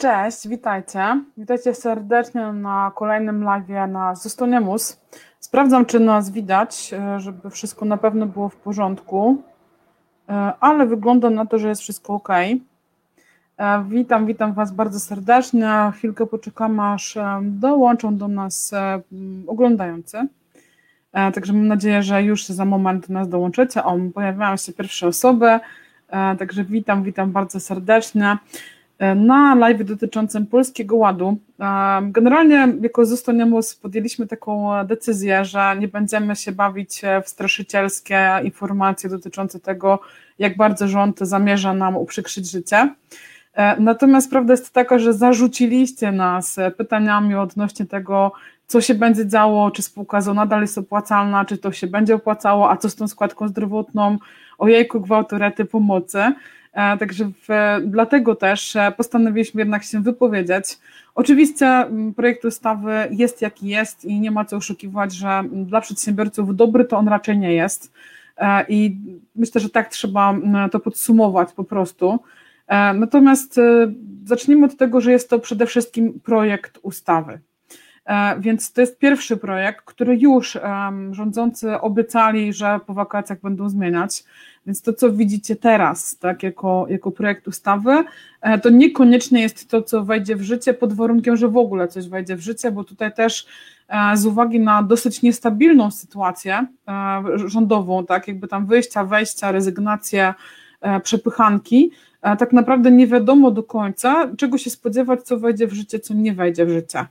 Cześć, witajcie. Witajcie serdecznie na kolejnym live na Zostaniemus. Sprawdzam, czy nas widać, e, żeby wszystko na pewno było w porządku, e, ale wygląda na to, że jest wszystko ok. E, witam, witam Was bardzo serdecznie. Chwilkę poczekam, aż dołączą do nas oglądający. Także mam nadzieję, że już za moment do nas dołączycie. O, pojawiają się pierwsze osoby, także witam, witam bardzo serdecznie na live dotyczącym Polskiego Ładu. Generalnie jako Zostaniamus podjęliśmy taką decyzję, że nie będziemy się bawić w straszycielskie informacje dotyczące tego, jak bardzo rząd zamierza nam uprzykrzyć życie. Natomiast prawda jest taka, że zarzuciliście nas pytaniami odnośnie tego, co się będzie działo, czy spółka ZO nadal jest opłacalna, czy to się będzie opłacało, a co z tą składką zdrowotną, ojejku, gwałtorety, pomocy. E, także w, dlatego też e, postanowiliśmy jednak się wypowiedzieć. Oczywiście projekt ustawy jest jaki jest i nie ma co oszukiwać, że dla przedsiębiorców dobry to on raczej nie jest. E, I myślę, że tak trzeba to podsumować po prostu. Natomiast zacznijmy od tego, że jest to przede wszystkim projekt ustawy. Więc to jest pierwszy projekt, który już rządzący obiecali, że po wakacjach będą zmieniać. Więc to, co widzicie teraz, tak, jako, jako projekt ustawy, e, to niekoniecznie jest to, co wejdzie w życie, pod warunkiem, że w ogóle coś wejdzie w życie, bo tutaj też e, z uwagi na dosyć niestabilną sytuację e, rządową, tak, jakby tam wyjścia, wejścia, rezygnacje, przepychanki, tak naprawdę nie wiadomo do końca, czego się spodziewać, co wejdzie w życie, co nie wejdzie w życie.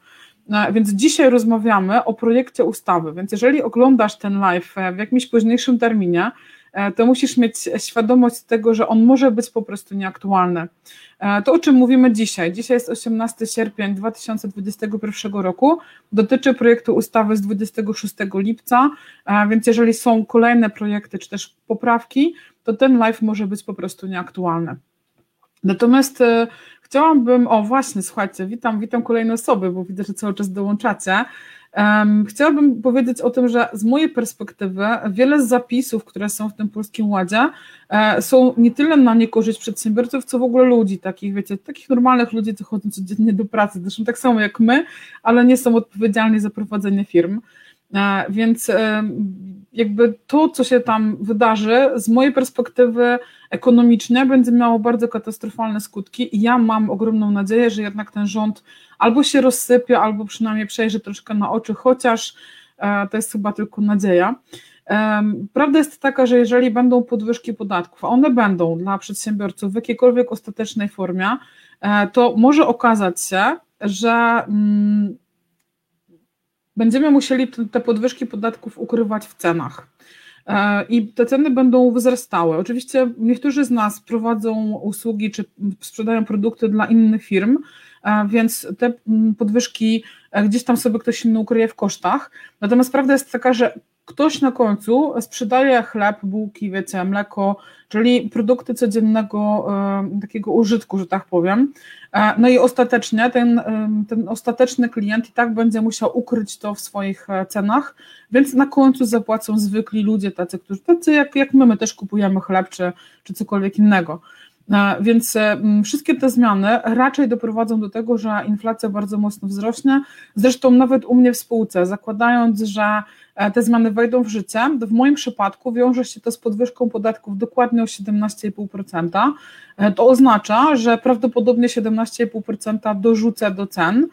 Więc dzisiaj rozmawiamy o projekcie ustawy. Więc jeżeli oglądasz ten live w jakimś późniejszym terminie, E, to musisz mieć świadomość tego, że on może być po prostu nieaktualny. E, to, o czym mówimy dzisiaj, dzisiaj jest 18 sierpień 2021 roku, dotyczy projektu ustawy z 26 lipca, e, więc jeżeli są kolejne projekty czy też poprawki, to ten live może być po prostu nieaktualny. Natomiast chciałabym, o właśnie, słuchajcie, witam, witam kolejne osoby, bo widzę, że cały czas dołączacie. Um, chciałabym powiedzieć o tym, że z mojej perspektywy wiele z zapisów, które są w tym Polskim Ładzie, e, są nie tyle na niekorzyść przedsiębiorców, co w ogóle ludzi, takich, wiecie, takich normalnych ludzi, co chodzą codziennie do pracy, zresztą tak samo jak my, ale nie są odpowiedzialni za prowadzenie firm. E, więc e, jakby to, co się tam wydarzy, z mojej perspektywy ekonomicznej, będzie miało bardzo katastrofalne skutki i ja mam ogromną nadzieję, że jednak ten rząd albo się rozsypie, albo przynajmniej przejrzy troszkę na oczy, chociaż e, to jest chyba tylko nadzieja. Prawda jest taka, że jeżeli będą podwyżki podatków, a one będą dla przedsiębiorców w jakiejkolwiek ostatecznej formie, to może okazać się, że mm, będziemy musieli te podwyżki podatków ukrywać w cenach. E, I te ceny będą wzrastały. Oczywiście niektórzy z nas prowadzą usługi czy sprzedają produkty dla innych firm, e, więc te podwyżki e, gdzieś tam sobie ktoś inny ukryje w kosztach. Natomiast prawda jest taka, że ktoś na końcu sprzedaje chleb, bułki, wiecie, mleko, czyli produkty codziennego e, takiego użytku, że tak powiem. E, no i ostatecznie ten, e, ten ostateczny klient i tak będzie musiał ukryć to w swoich cenach, więc na końcu zapłacą zwykli ludzie, tacy, którzy, tacy jak, jak my, my też kupujemy chleb czy, czy cokolwiek innego. Więc wszystkie te zmiany raczej doprowadzą do tego, że inflacja bardzo mocno wzrośnie. Zresztą nawet u mnie w spółce, zakładając, że te zmiany wejdą w życie, w moim przypadku wiąże się to z podwyżką podatków dokładnie o 17,5%. E, to oznacza, że prawdopodobnie 17,5% dorzucę do cen,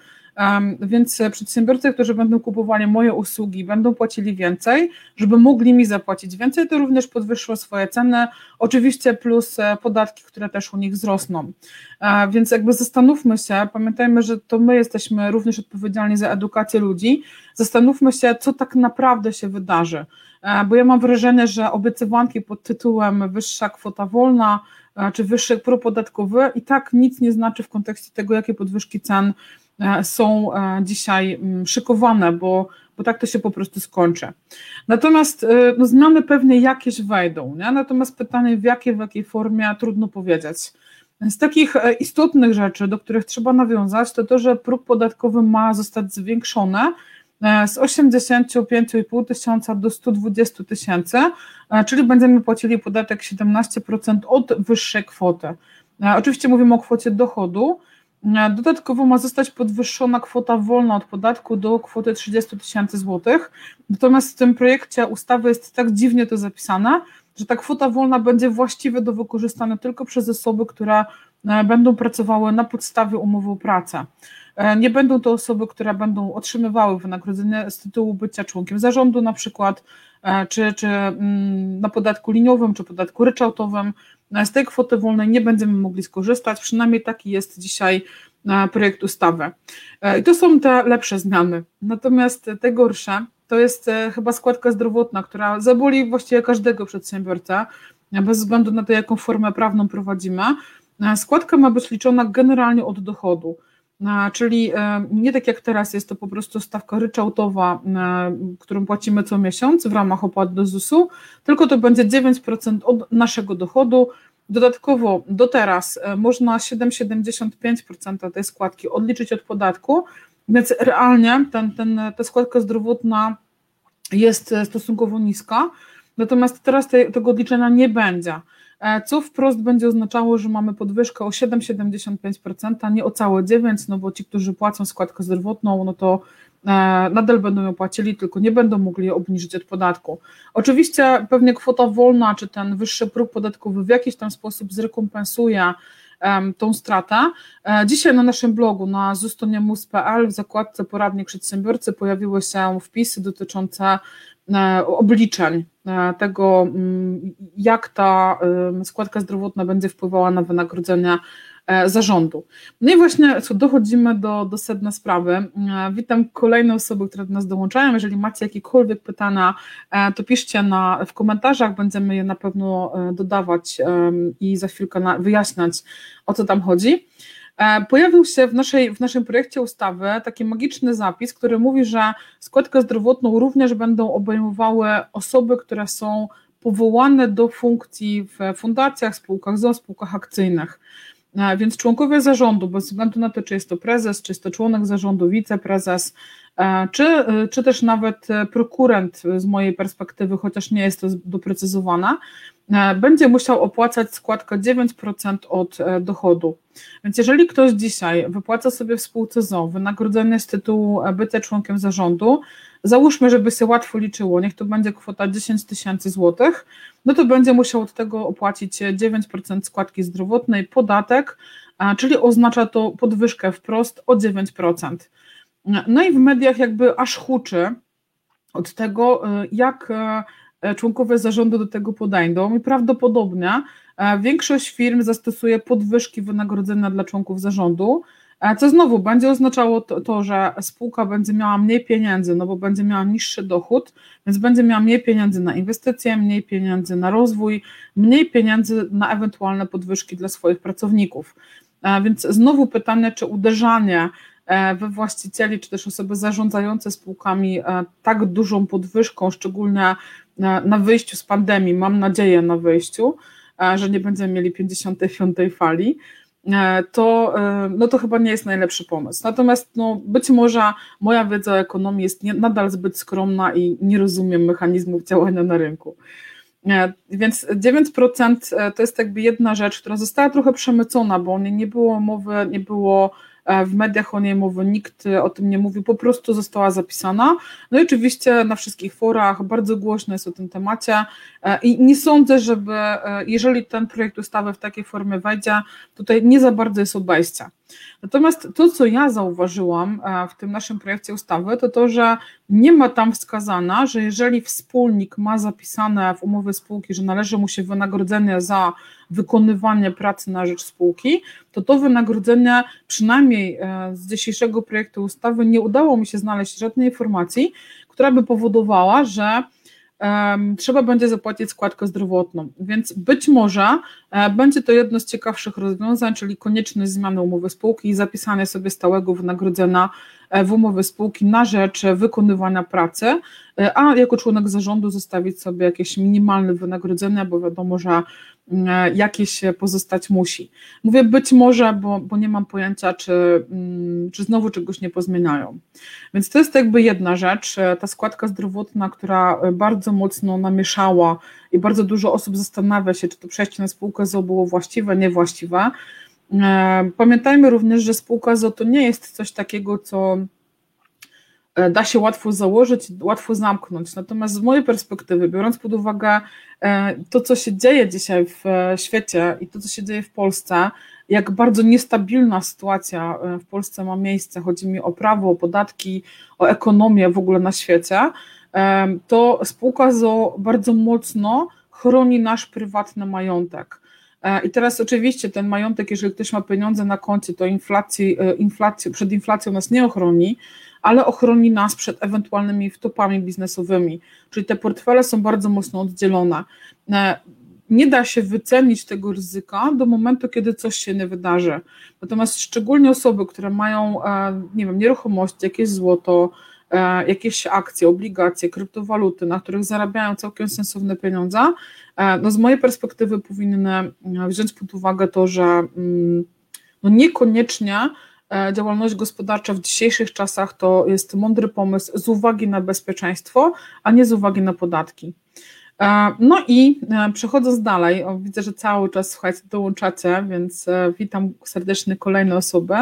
więc przedsiębiorcy, którzy będą kupowali moje usługi, będą płacili więcej, żeby mogli mi zapłacić więcej, to również podwyższą swoje ceny, oczywiście plus e, podatki, które też u nich wzrosną. E, więc jakby zastanówmy się, pamiętajmy, że to my jesteśmy również odpowiedzialni za edukację ludzi, zastanówmy się, co tak naprawdę się wydarzy, e, bo ja mam wrażenie, że obiecywanki pod tytułem wyższa kwota wolna, czy wyższy próg podatkowy i tak nic nie znaczy w kontekście tego, jakie podwyżki cen są e, dzisiaj mm, szykowane, bo, bo tak to się po prostu skończy. Natomiast e, no, zmiany pewnie jakieś wejdą, nie? natomiast pytanie w jakiej, w jakiej formie trudno powiedzieć. Z takich istotnych rzeczy, do których trzeba nawiązać, to to, że próg podatkowy ma zostać zwiększony z 85,5 tysiąca do 120 tysięcy, czyli będziemy płacili podatek 17% od wyższej kwoty. Oczywiście mówimy o kwocie dochodu, Dodatkowo ma zostać podwyższona kwota wolna od podatku do kwoty 30 tysięcy złotych. Natomiast w tym projekcie ustawy jest tak dziwnie to zapisane, że ta kwota wolna będzie właściwie do wykorzystania tylko przez osoby, które e, będą pracowały na podstawie umowy o pracę. E, nie będą to osoby, które będą otrzymywały wynagrodzenie z tytułu bycia członkiem zarządu na przykład, e, czy, czy mm, na podatku liniowym, czy podatku ryczałtowym. Z tej kwoty wolnej nie będziemy mogli skorzystać, przynajmniej taki jest dzisiaj projekt ustawy. I to są te lepsze zmiany. Natomiast te gorsze, to jest e, chyba składka zdrowotna, która zaboli właściwie każdego przedsiębiorcę, bez względu na to, jaką formę prawną prowadzimy. E, składka ma być liczona generalnie od dochodu. E, czyli nie tak jak teraz jest to po prostu stawka ryczałtowa, którą płacimy co miesiąc w ramach opłat do ZUS-u, tylko to będzie 9% od naszego dochodu. Dodatkowo do teraz można 7,75% tej składki odliczyć od podatku, więc realnie ten, ten, ta składka zdrowotna jest stosunkowo niska, natomiast teraz te, tego odliczenia nie będzie, e, co wprost będzie oznaczało, że mamy podwyżkę o 7,75%, nie o całe 9%, no bo ci, którzy płacą składkę zdrowotną, no to e, nadal będą ją płacili, tylko nie będą mogli obniżyć od podatku. Oczywiście pewnie kwota wolna, czy ten wyższy próg podatkowy w jakiś tam sposób zrekompensuje tą stratę. E, dzisiaj na naszym blogu na zustoniemus.pl w zakładce poradnik przedsiębiorcy pojawiły się wpisy dotyczące e, obliczeń e, tego, mm, jak ta składka zdrowotna będzie wpływała na wynagrodzenie E, zarządu. No i właśnie dochodzimy do, do sedna sprawy. E, witam kolejne osoby, które do nas dołączają. Jeżeli macie jakiekolwiek pytania, e, to piszcie na, w komentarzach, będziemy je na pewno dodawać i za chwilkę na, wyjaśniać, o co tam chodzi. Pojawił się w, naszej, w naszym projekcie ustawy taki magiczny zapis, który mówi, że składkę zdrowotną również będą obejmowały osoby, które są powołane do funkcji w fundacjach, spółkach ZO, spółkach akcyjnych. Więc członkowie zarządu, bez względu na to, czy jest to prezes, czy jest to członek zarządu, wiceprezes, czy, czy też nawet prokurent z mojej perspektywy, chociaż nie jest to doprecyzowane, będzie musiał opłacać składkę 9% od e, dochodu. Więc jeżeli ktoś dzisiaj wypłaca sobie w spółce ZO wynagrodzenie z tytułu bycia członkiem zarządu, załóżmy, żeby się łatwo liczyło, niech to będzie kwota 10 tysięcy złotych, no to będzie musiał od tego opłacić 9% składki zdrowotnej, podatek, czyli oznacza to podwyżkę wprost o 9%. No i w mediach jakby aż huczy od tego, jak e, członkowie zarządu do tego podejdą i prawdopodobnie e, większość firm zastosuje podwyżki wynagrodzenia dla członków zarządu, co znowu będzie oznaczało to, to, że spółka będzie miała mniej pieniędzy, no bo będzie miała niższy dochód, więc będzie miała mniej pieniędzy na inwestycje, mniej pieniędzy na rozwój, mniej pieniędzy na ewentualne podwyżki dla swoich pracowników. Więc znowu pytanie, czy uderzanie e, we właścicieli, czy też osoby zarządzające spółkami e, tak dużą podwyżką, szczególnie na wyjściu z pandemii, mam nadzieję na wyjściu, e, że nie będziemy mieli 55 fali, E, to, e, no to chyba nie jest najlepszy pomysł. Natomiast no, być może moja wiedza o ekonomii jest nie, nadal zbyt skromna i nie rozumiem mechanizmów działania na rynku. Więc 9% to jest jakby jedna rzecz, która została trochę przemycona, bo nie, nie było mowy, nie było w mediach o niej mowy, nikt o tym nie mówił, po prostu została zapisana. No i oczywiście na wszystkich forach bardzo głośno jest o tym temacie i nie sądzę, żeby jeżeli ten projekt ustawy w takiej formie wejdzie, tutaj nie za bardzo jest obejścia. Natomiast to, co ja zauważyłam e, w tym naszym projekcie ustawy, to to, że nie ma tam wskazane, że jeżeli wspólnik ma zapisane w umowie spółki, że należy mu się wynagrodzenie za wykonywanie pracy na rzecz spółki, to to wynagrodzenie, przynajmniej e, z dzisiejszego projektu ustawy, nie udało mi się znaleźć żadnej informacji, która by powodowała, że trzeba będzie zapłacić składkę zdrowotną. Więc być może e, będzie to jedno z ciekawszych rozwiązań, czyli konieczność zmiany umowy spółki i zapisanie sobie stałego wynagrodzenia w umowie spółki na rzecz wykonywania pracy, e, a jako członek zarządu zostawić sobie jakieś minimalne wynagrodzenie, bo wiadomo, że E, jakieś pozostać musi. Mówię być może, bo, bo nie mam pojęcia, czy, mm, czy znowu czegoś nie pozmieniają. Więc to jest jakby jedna rzecz, e, ta składka zdrowotna, która bardzo mocno namieszała i bardzo dużo osób zastanawia się, czy to przejście na spółkę ZO było właściwe, niewłaściwe. Pamiętajmy również, że spółka ZO to nie jest coś takiego, co E, da się łatwo założyć, łatwo zamknąć. Natomiast z mojej perspektywy, biorąc pod uwagę e, to, co się dzieje dzisiaj w e, świecie i to, co się dzieje w Polsce, jak bardzo niestabilna sytuacja w Polsce ma miejsce, chodzi mi o prawo, o podatki, o ekonomię w ogóle na świecie, to spółka ZO bardzo mocno chroni nasz prywatny majątek. I teraz oczywiście ten majątek, jeżeli ktoś ma pieniądze na koncie, to inflacji, inflacji, przed inflacją nas nie ochroni, ale ochroni nas przed ewentualnymi wtopami biznesowymi. Czyli te portfele są bardzo mocno oddzielone. E, nie da się wycenić tego ryzyka do momentu, kiedy coś się nie wydarzy. Natomiast szczególnie osoby, które mają, e, nie wiem, nieruchomości, jakieś złoto, e, jakieś akcje, obligacje, kryptowaluty, na których zarabiają całkiem sensowne pieniądze, no z mojej perspektywy powinny wziąć pod uwagę to, że mm, no niekoniecznie E, działalność gospodarcza w dzisiejszych czasach to jest mądry pomysł z uwagi na bezpieczeństwo, a nie z uwagi na podatki. E, no i e, przechodząc dalej, widzę, że cały czas słuchajcie, dołączacie, więc witam serdecznie kolejne osoby.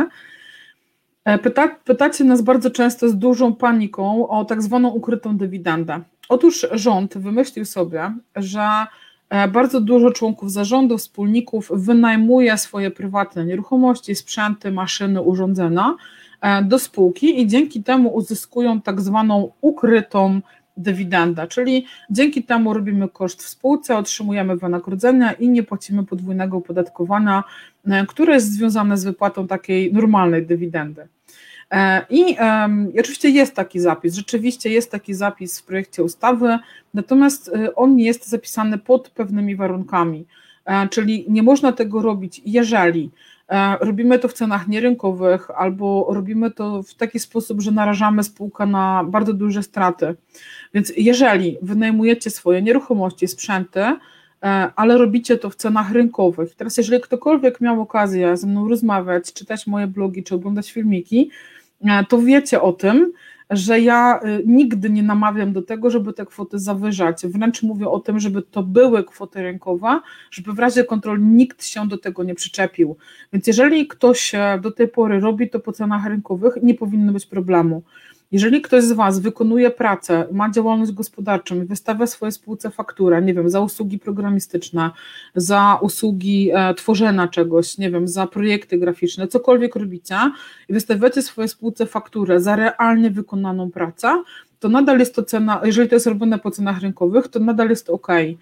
Pyta, pytacie nas bardzo często z dużą paniką o tak zwaną ukrytą dywidendę. Otóż rząd wymyślił sobie, że E, bardzo dużo członków zarządu, wspólników wynajmuje swoje prywatne nieruchomości, sprzęty, maszyny, urządzenia e, do spółki i dzięki temu uzyskują tak zwaną ukrytą dywidendę, czyli dzięki temu robimy koszt w spółce, otrzymujemy wynagrodzenia i nie płacimy podwójnego opodatkowania, e, które jest związane z wypłatą takiej normalnej dywidendy. E, I, I oczywiście jest taki zapis, rzeczywiście jest taki zapis w projekcie ustawy, natomiast e, on jest zapisany pod pewnymi warunkami, e, czyli nie można tego robić, jeżeli robimy to w cenach nierynkowych albo robimy to w taki sposób, że narażamy spółkę na bardzo duże straty. Więc jeżeli wynajmujecie swoje nieruchomości, sprzęty, ale robicie to w cenach rynkowych. Teraz, jeżeli ktokolwiek miał okazję ze mną rozmawiać, czytać moje blogi czy oglądać filmiki, E, to wiecie o tym, że ja y, nigdy nie namawiam do tego, żeby te kwoty zawyżać. Wręcz mówię o tym, żeby to były kwoty rynkowe, żeby w razie kontroli nikt się do tego nie przyczepił. Więc jeżeli ktoś e, do tej pory robi to po cenach rynkowych, nie powinno być problemu. Jeżeli ktoś z Was wykonuje pracę, ma działalność gospodarczą wystawia swoje spółce fakturę, nie wiem, za usługi programistyczne, za usługi e, tworzenia czegoś, nie wiem, za projekty graficzne, cokolwiek robicie i wystawiacie swoje spółce fakturę za realnie wykonaną pracę, to nadal jest to cena, jeżeli to jest robione po cenach rynkowych, to nadal jest ok. E,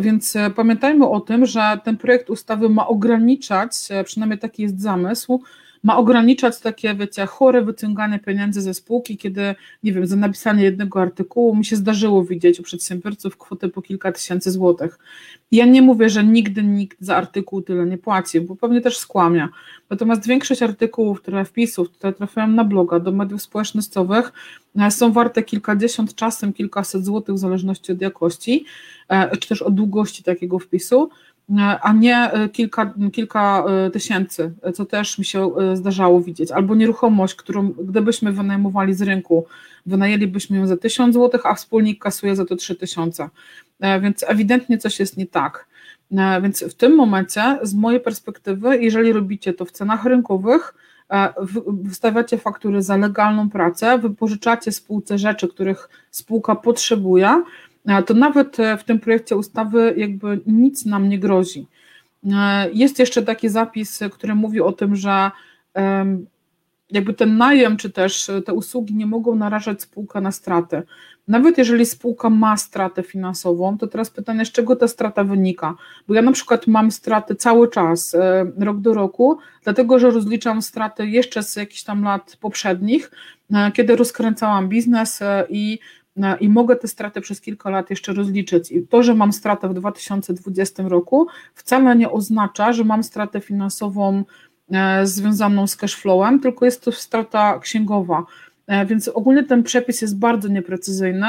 więc e, pamiętajmy o tym, że ten projekt ustawy ma ograniczać, e, przynajmniej taki jest zamysł, ma ograniczać takie, wiecie, chore wyciąganie pieniędzy ze spółki, kiedy, nie wiem, za napisanie jednego artykułu mi się zdarzyło widzieć u przedsiębiorców kwotę po kilka tysięcy złotych. Ja nie mówię, że nigdy nikt za artykuł tyle nie płaci, bo pewnie też skłamia. Natomiast większość artykułów, które wpisów, które trafiają na bloga, do mediów społecznościowych, e, są warte kilkadziesiąt, czasem kilkaset złotych w zależności od jakości, e, czy też od długości takiego wpisu a nie e, kilka, kilka e, tysięcy, co też mi się e, zdarzało widzieć. Albo nieruchomość, którą gdybyśmy wynajmowali z rynku, wynajęlibyśmy ją za 1000 zł, a wspólnik kasuje za to 3000. Więc ewidentnie coś jest nie tak. Więc w tym momencie, z mojej perspektywy, jeżeli robicie to w cenach rynkowych, wystawiacie faktury za legalną pracę, wypożyczacie spółce rzeczy, których spółka potrzebuje, to nawet e, w tym projekcie ustawy jakby nic nam nie grozi. E, jest jeszcze taki zapis, który mówi o tym, że jakby ten najem czy też te usługi nie mogą narażać spółka na stratę. Nawet jeżeli spółka ma stratę finansową, to teraz pytanie, z czego ta strata wynika? Bo ja na przykład mam straty cały czas, e, rok do roku, dlatego że rozliczam straty jeszcze z jakichś tam lat poprzednich, kiedy rozkręcałam biznes i i mogę te straty przez kilka lat jeszcze rozliczyć. I to, że mam stratę w 2020 roku, wcale nie oznacza, że mam stratę finansową e, związaną z cashflowem, tylko jest to strata księgowa. E, więc ogólnie ten przepis jest bardzo nieprecyzyjny.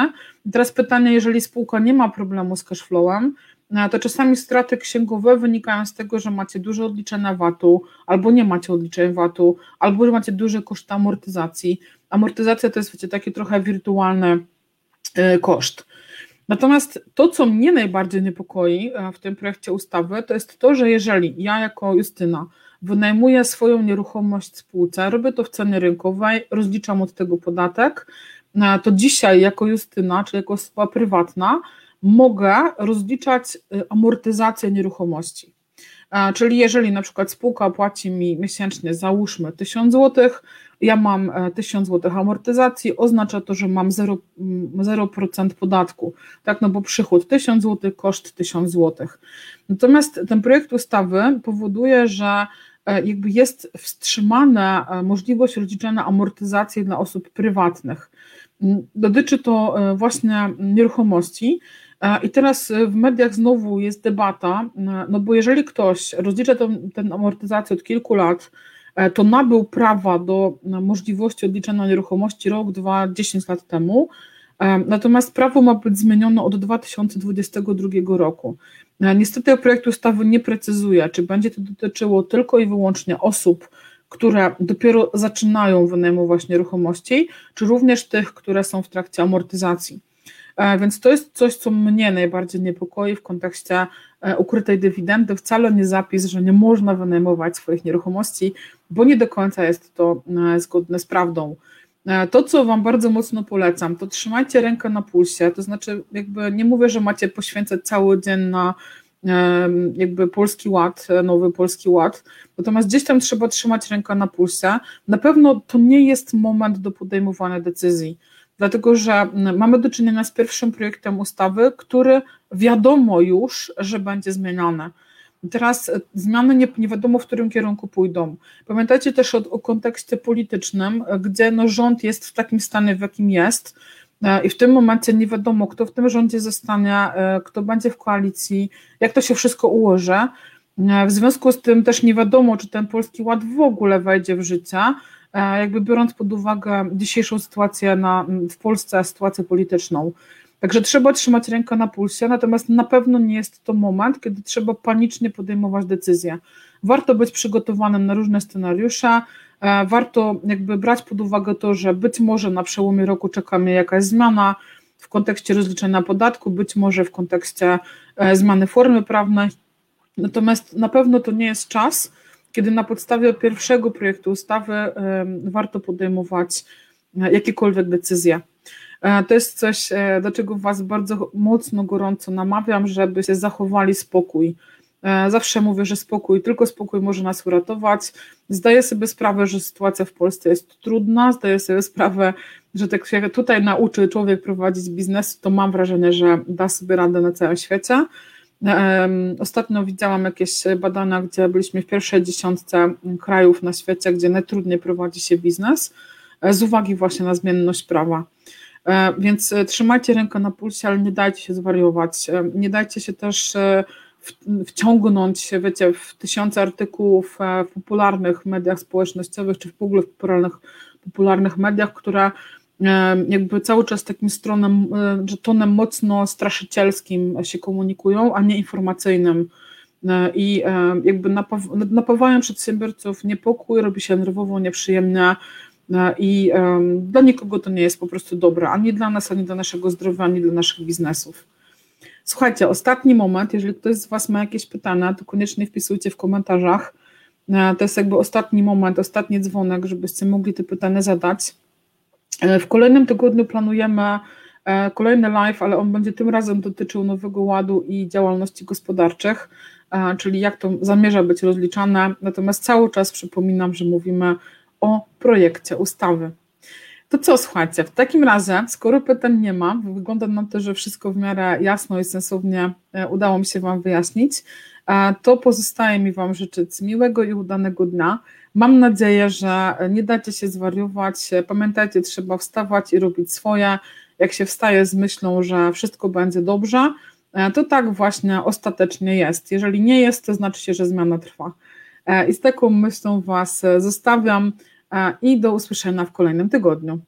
Teraz pytanie, jeżeli spółka nie ma problemu z cashflowem, e, to czasami straty księgowe wynikają z tego, że macie duże odliczenia VAT-u, albo nie macie odliczeń VAT-u, albo że macie duże koszty amortyzacji. Amortyzacja to jest wiecie, takie trochę wirtualne koszt. Natomiast to, co mnie najbardziej niepokoi e, w tym projekcie ustawy, to jest to, że jeżeli ja jako Justyna wynajmuję swoją nieruchomość spółce, robię to w cenie rynkowej, rozliczam od tego podatek, e, to dzisiaj jako Justyna, czy jako osoba prywatna, mogę rozliczać amortyzację nieruchomości. Czyli jeżeli na przykład spółka płaci mi miesięcznie, załóżmy 1000 zł, ja mam 1000 e, zł amortyzacji, oznacza to, że mam 0%, 0 podatku, tak, no bo przychód 1000 zł, koszt 1000 zł. Natomiast ten projekt ustawy powoduje, że e, jakby jest wstrzymana e, możliwość rozliczania amortyzacji dla osób prywatnych. Dotyczy to właśnie nieruchomości, i teraz w mediach znowu jest debata, no bo jeżeli ktoś rozlicza tę amortyzację od kilku lat, to nabył prawa do możliwości odliczenia nieruchomości rok, dwa, dziesięć lat temu, e, natomiast prawo ma być zmienione od 2022 roku. E, niestety projekt ustawy nie precyzuje, czy będzie to dotyczyło tylko i wyłącznie osób, które dopiero zaczynają wynajmować nieruchomości, czy również tych, które są w trakcie amortyzacji. E, więc to jest coś, co mnie najbardziej niepokoi w kontekście e, ukrytej dywidendy. Wcale nie zapis, że nie można wynajmować swoich nieruchomości, bo nie do końca jest to e, zgodne z prawdą. To, co Wam bardzo mocno polecam, to trzymajcie rękę na pulsie, to znaczy, jakby nie mówię, że macie poświęcać cały dzień na jakby polski ład, nowy polski ład, natomiast gdzieś tam trzeba trzymać rękę na pulsie. Na pewno to nie jest moment do podejmowania decyzji dlatego że mamy do czynienia z pierwszym projektem ustawy, który wiadomo już, że będzie zmieniany. Teraz zmiany nie, nie, wiadomo, w którym kierunku pójdą. Pamiętajcie też o, o kontekście politycznym, gdzie no rząd jest w takim stanie, w jakim jest, e, i w tym momencie nie wiadomo, kto w tym rządzie zostanie, e, kto będzie w koalicji, jak to się wszystko ułoży. E, w związku z tym też nie wiadomo, czy ten polski ład w ogóle wejdzie w życie. E, jakby biorąc pod uwagę dzisiejszą sytuację na, w Polsce, sytuację polityczną. Także trzeba trzymać rękę na pulsie, natomiast na pewno nie jest to moment, kiedy trzeba panicznie podejmować decyzje. Warto być przygotowanym na różne scenariusze, e, warto jakby brać pod uwagę to, że być może na przełomie roku czeka mnie jakaś zmiana w kontekście rozliczenia podatku, być może w kontekście e, zmiany formy prawnej, natomiast na pewno to nie jest czas, kiedy na podstawie pierwszego projektu ustawy warto podejmować e, jakiekolwiek decyzje. E, to jest coś, e, do czego Was bardzo mocno, gorąco namawiam, żebyście zachowali spokój. Zawsze mówię, że spokój, tylko spokój może nas uratować. Zdaję sobie sprawę, że sytuacja w Polsce jest trudna, zdaję sobie sprawę, że tak się tutaj nauczy człowiek prowadzić biznes, to mam wrażenie, że da sobie radę na całym świecie. Ostatnio widziałam jakieś badania, gdzie byliśmy w pierwszej dziesiątce krajów na świecie, gdzie najtrudniej prowadzi się biznes, e, z uwagi właśnie na zmienność prawa. E, więc e, trzymajcie rękę na pulsie, ale nie dajcie się zwariować. Nie dajcie się też wciągnąć, wiecie, w tysiące artykułów w popularnych mediach społecznościowych, czy w ogóle w popularnych, popularnych mediach, które jakby cały czas takim stronem, że tonem mocno straszycielskim się komunikują, a nie informacyjnym. E, I jakby napawają przedsiębiorców niepokój, robi się nerwowo, nieprzyjemnie e, i dla nikogo to nie jest po prostu dobre, ani dla nas, ani dla naszego zdrowia, ani dla naszych biznesów. Słuchajcie, ostatni moment, jeżeli ktoś z Was ma jakieś pytania, to koniecznie wpisujcie w komentarzach. E, to jest jakby ostatni moment, ostatni dzwonek, żebyście mogli te pytania zadać. E, w kolejnym tygodniu planujemy e, kolejny live, ale on będzie tym razem dotyczył Nowego Ładu i działalności gospodarczych, e, czyli jak to zamierza być rozliczane. Natomiast cały czas przypominam, że mówimy o projekcie ustawy. To co, słuchajcie, w takim razie, skoro pytań nie ma, wygląda na to, że wszystko w miarę jasno i sensownie udało mi się Wam wyjaśnić, to pozostaje mi Wam życzyć miłego i udanego dnia. Mam nadzieję, że nie dacie się zwariować. Pamiętajcie, trzeba wstawać i robić swoje. Jak się wstaje z myślą, że wszystko będzie dobrze, e, to tak właśnie ostatecznie jest. Jeżeli nie jest, to znaczy się, że zmiana trwa. E, I z taką myślą Was zostawiam e, i do usłyszenia w kolejnym tygodniu.